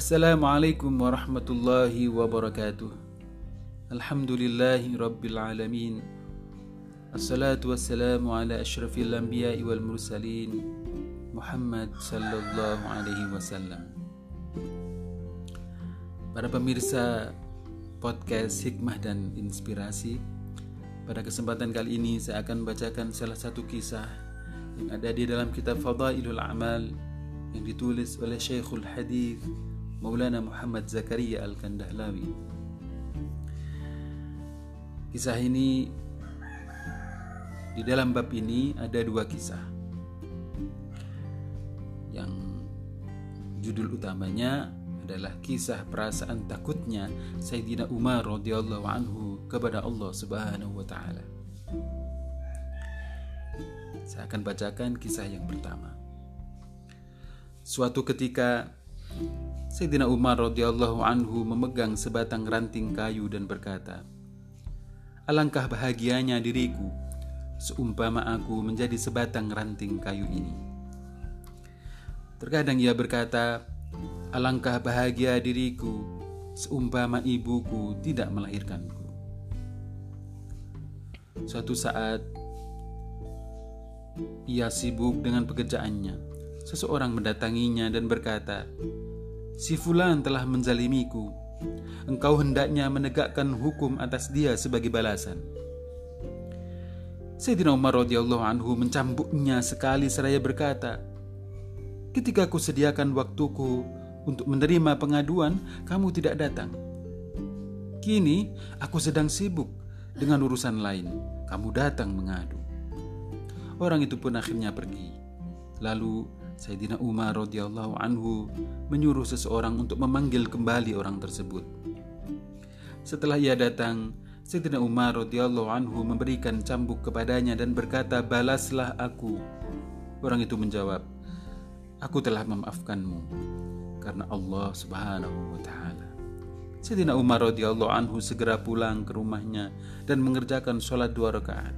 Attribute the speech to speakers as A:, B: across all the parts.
A: Assalamualaikum warahmatullahi wabarakatuh. Alhamdulillahi rabbil alamin. Assalatu wassalamu ala asyrafil anbiya'i wal mursalin Muhammad sallallahu alaihi wasallam. Para pemirsa podcast Hikmah dan Inspirasi, pada kesempatan kali ini saya akan bacakan salah satu kisah yang ada di dalam kitab Fadailul Amal yang ditulis oleh Syekhul Hadith Maulana Muhammad Zakaria Al-Kandahlawi. Kisah ini di dalam bab ini ada dua kisah. Yang judul utamanya adalah kisah perasaan takutnya Sayyidina Umar radhiyallahu anhu kepada Allah Subhanahu wa taala. Saya akan bacakan kisah yang pertama. Suatu ketika Sayyidina Umar radhiyallahu anhu memegang sebatang ranting kayu dan berkata, Alangkah bahagianya diriku seumpama aku menjadi sebatang ranting kayu ini. Terkadang ia berkata, Alangkah bahagia diriku seumpama ibuku tidak melahirkanku. Suatu saat ia sibuk dengan pekerjaannya. Seseorang mendatanginya dan berkata, "Si fulan telah menzalimiku. Engkau hendaknya menegakkan hukum atas dia sebagai balasan." Sayyidina Umar radhiyallahu anhu mencambuknya sekali seraya berkata, "Ketika aku sediakan waktuku untuk menerima pengaduan, kamu tidak datang. Kini aku sedang sibuk dengan urusan lain. Kamu datang mengadu. Orang itu pun akhirnya pergi. Lalu Sayyidina Umar radhiyallahu anhu menyuruh seseorang untuk memanggil kembali orang tersebut. Setelah ia datang, Sayyidina Umar radhiyallahu anhu memberikan cambuk kepadanya dan berkata, "Balaslah aku." Orang itu menjawab, "Aku telah memaafkanmu." karena Allah Subhanahu wa taala. Sayyidina Umar radhiyallahu anhu segera pulang ke rumahnya dan mengerjakan sholat dua rakaat.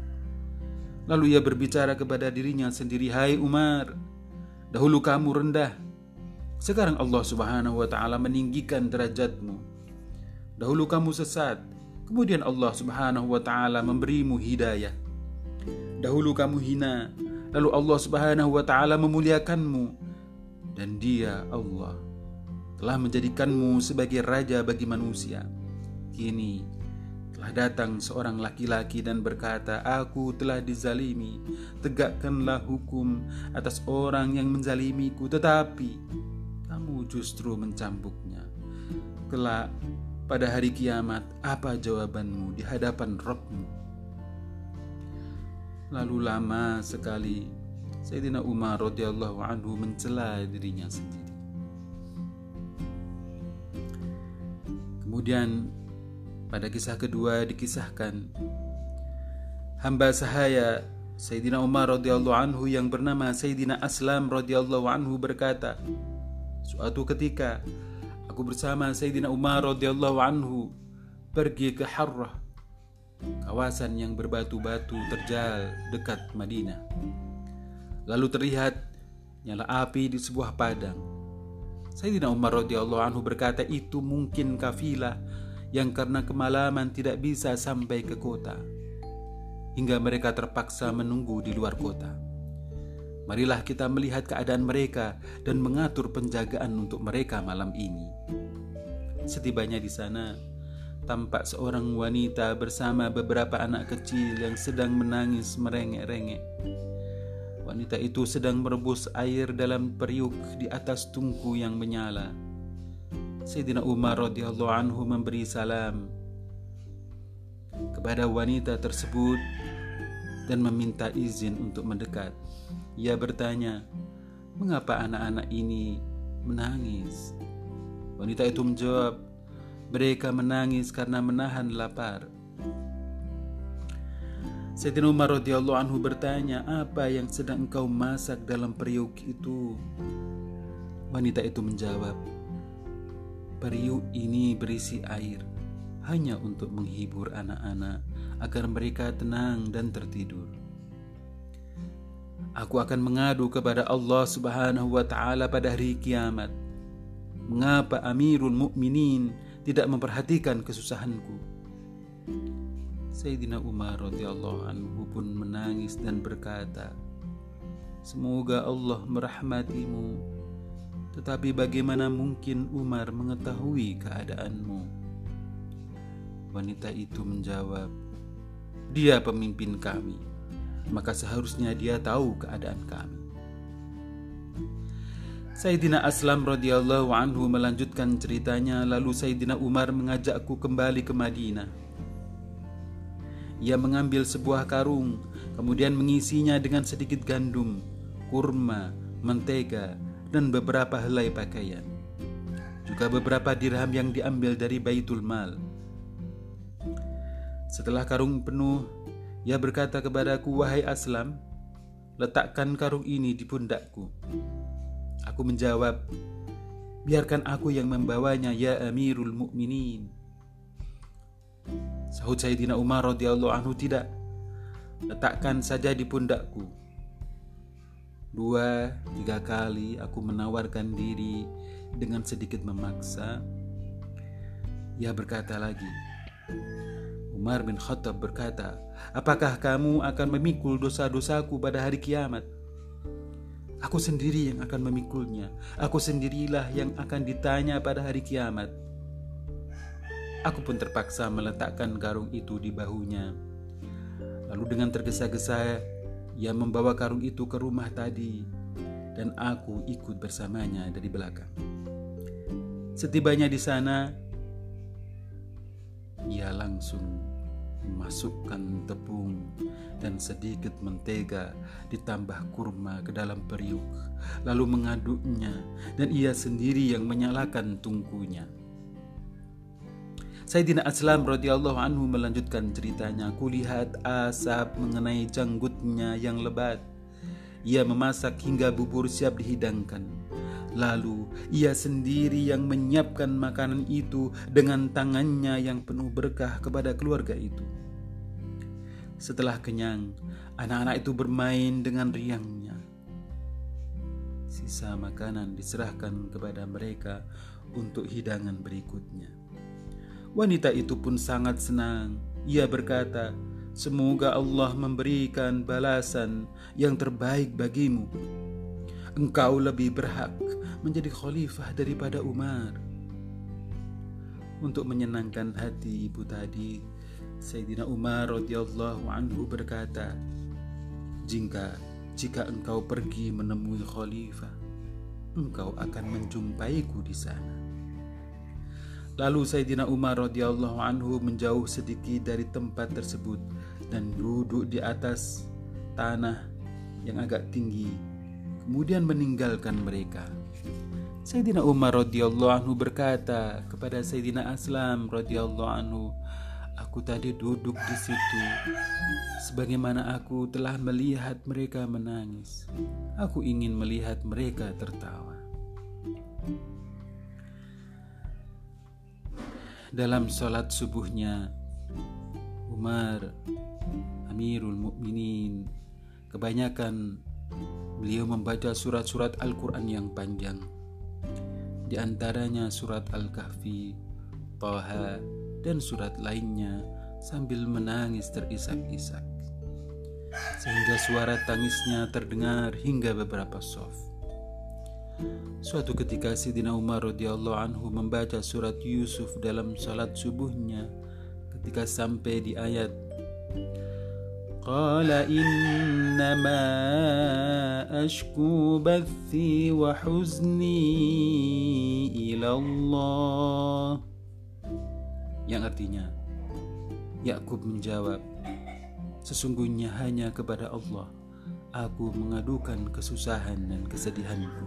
A: Lalu ia berbicara kepada dirinya sendiri, "Hai Umar, dahulu kamu rendah. Sekarang Allah Subhanahu wa taala meninggikan derajatmu. Dahulu kamu sesat, kemudian Allah Subhanahu wa taala memberimu hidayah. Dahulu kamu hina, lalu Allah Subhanahu wa taala memuliakanmu dan Dia Allah telah menjadikanmu sebagai raja bagi manusia. Kini telah datang seorang laki-laki dan berkata, Aku telah dizalimi, tegakkanlah hukum atas orang yang menzalimiku, tetapi kamu justru mencambuknya. Kelak pada hari kiamat, apa jawabanmu di hadapan Robmu? Lalu lama sekali Sayyidina Umar radhiyallahu anhu mencela dirinya sendiri. Kemudian pada kisah kedua dikisahkan hamba sahaya Sayyidina Umar radhiyallahu anhu yang bernama Sayyidina Aslam radhiyallahu anhu berkata, suatu ketika aku bersama Sayyidina Umar radhiyallahu anhu pergi ke Harrah, kawasan yang berbatu-batu terjal dekat Madinah. Lalu terlihat nyala api di sebuah padang. Sayyidina Umar radhiyallahu anhu berkata itu mungkin kafilah yang karena kemalaman tidak bisa sampai ke kota hingga mereka terpaksa menunggu di luar kota. Marilah kita melihat keadaan mereka dan mengatur penjagaan untuk mereka malam ini. Setibanya di sana, tampak seorang wanita bersama beberapa anak kecil yang sedang menangis merengek-rengek. Wanita itu sedang merebus air dalam periuk di atas tungku yang menyala. Sayyidina Umar radhiyallahu anhu memberi salam kepada wanita tersebut dan meminta izin untuk mendekat. Ia bertanya, "Mengapa anak-anak ini menangis?" Wanita itu menjawab, "Mereka menangis karena menahan lapar." Sayyidina Umar radhiyallahu anhu bertanya, "Apa yang sedang engkau masak dalam periuk itu?" Wanita itu menjawab, "Periuk ini berisi air hanya untuk menghibur anak-anak agar mereka tenang dan tertidur." Aku akan mengadu kepada Allah Subhanahu wa taala pada hari kiamat. Mengapa Amirul Mukminin tidak memperhatikan kesusahanku? Sayyidina Umar radhiyallahu anhu pun menangis dan berkata, Semoga Allah merahmatimu. Tetapi bagaimana mungkin Umar mengetahui keadaanmu? Wanita itu menjawab, Dia pemimpin kami, maka seharusnya dia tahu keadaan kami. Sayyidina Aslam radhiyallahu anhu melanjutkan ceritanya lalu Sayyidina Umar mengajakku kembali ke Madinah. Ia mengambil sebuah karung kemudian mengisinya dengan sedikit gandum, kurma, mentega, dan beberapa helai pakaian. Juga beberapa dirham yang diambil dari Baitul Mal. Setelah karung penuh, ia berkata kepadaku, "Wahai Aslam, letakkan karung ini di pundakku." Aku menjawab, "Biarkan aku yang membawanya, ya Amirul Mukminin." Sahut Sayyidina Umar radhiyallahu anhu tidak. Letakkan saja di pundakku. Dua, tiga kali aku menawarkan diri dengan sedikit memaksa. Ia berkata lagi, Umar bin Khattab berkata, Apakah kamu akan memikul dosa-dosaku pada hari kiamat? Aku sendiri yang akan memikulnya. Aku sendirilah yang akan ditanya pada hari kiamat. Aku pun terpaksa meletakkan karung itu di bahunya. Lalu dengan tergesa-gesa, ia membawa karung itu ke rumah tadi, dan aku ikut bersamanya dari belakang. Setibanya di sana, ia langsung Masukkan tepung dan sedikit mentega ditambah kurma ke dalam periuk, lalu mengaduknya dan ia sendiri yang menyalakan tungkunya. Sayyidina Aslam radhiyallahu anhu melanjutkan ceritanya, kulihat asap mengenai janggutnya yang lebat. Ia memasak hingga bubur siap dihidangkan. Lalu ia sendiri yang menyiapkan makanan itu dengan tangannya yang penuh berkah kepada keluarga itu. Setelah kenyang, anak-anak itu bermain dengan riangnya. Sisa makanan diserahkan kepada mereka untuk hidangan berikutnya. Wanita itu pun sangat senang. Ia berkata, "Semoga Allah memberikan balasan yang terbaik bagimu." engkau lebih berhak menjadi khalifah daripada Umar. Untuk menyenangkan hati ibu tadi, Sayyidina Umar radhiyallahu anhu berkata, "Jika jika engkau pergi menemui khalifah, engkau akan menjumpaiku di sana." Lalu Sayyidina Umar radhiyallahu anhu menjauh sedikit dari tempat tersebut dan duduk di atas tanah yang agak tinggi kemudian meninggalkan mereka. Sayyidina Umar radhiyallahu anhu berkata kepada Sayyidina Aslam radhiyallahu anhu, "Aku tadi duduk di situ sebagaimana aku telah melihat mereka menangis. Aku ingin melihat mereka tertawa." Dalam sholat subuhnya, Umar Amirul Mukminin kebanyakan Beliau membaca surat-surat Al-Quran yang panjang. Di antaranya surat Al-Kahfi, Taha, dan surat lainnya sambil menangis terisak-isak. Sehingga suara tangisnya terdengar hingga beberapa sof. Suatu ketika Sidina Umar radhiyallahu anhu membaca surat Yusuf dalam salat subuhnya ketika sampai di ayat Qala innama ashku bathi wa huzni ila Allah yang artinya Yakub menjawab Sesungguhnya hanya kepada Allah aku mengadukan kesusahan dan kesedihanku.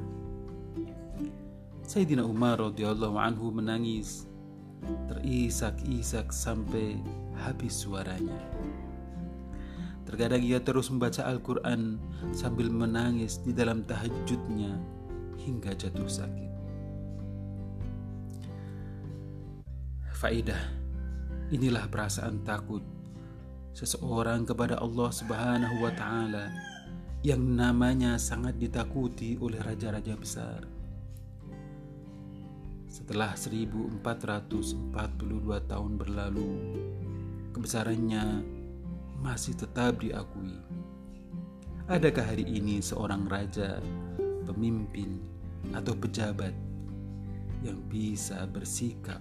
A: Sayyidina Umar radhiyallahu anhu menangis terisak-isak sampai habis suaranya Terkadang ia terus membaca Al-Quran sambil menangis di dalam tahajudnya hingga jatuh sakit. Faidah, inilah perasaan takut seseorang kepada Allah Subhanahu wa Ta'ala yang namanya sangat ditakuti oleh raja-raja besar. Setelah 1442 tahun berlalu, kebesarannya masih tetap diakui. Adakah hari ini seorang raja, pemimpin, atau pejabat yang bisa bersikap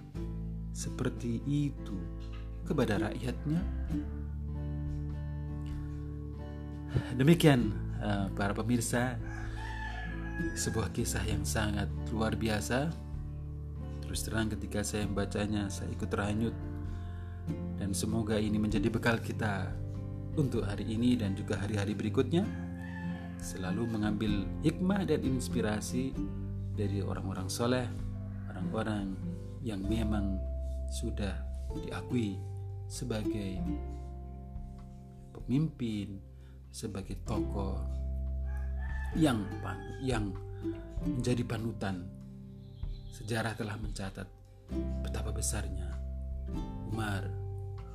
A: seperti itu kepada rakyatnya? Demikian, eh, para pemirsa, sebuah kisah yang sangat luar biasa Terus terang ketika saya membacanya saya ikut terhanyut. Dan semoga ini menjadi bekal kita untuk hari ini dan juga hari-hari berikutnya. Selalu mengambil hikmah dan inspirasi dari orang-orang soleh, orang-orang yang memang sudah diakui sebagai pemimpin, sebagai tokoh yang yang menjadi panutan Sejarah telah mencatat betapa besarnya Umar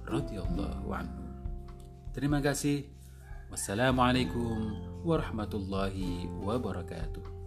A: radhiyallahu anhu. Terima kasih. Wassalamualaikum warahmatullahi wabarakatuh.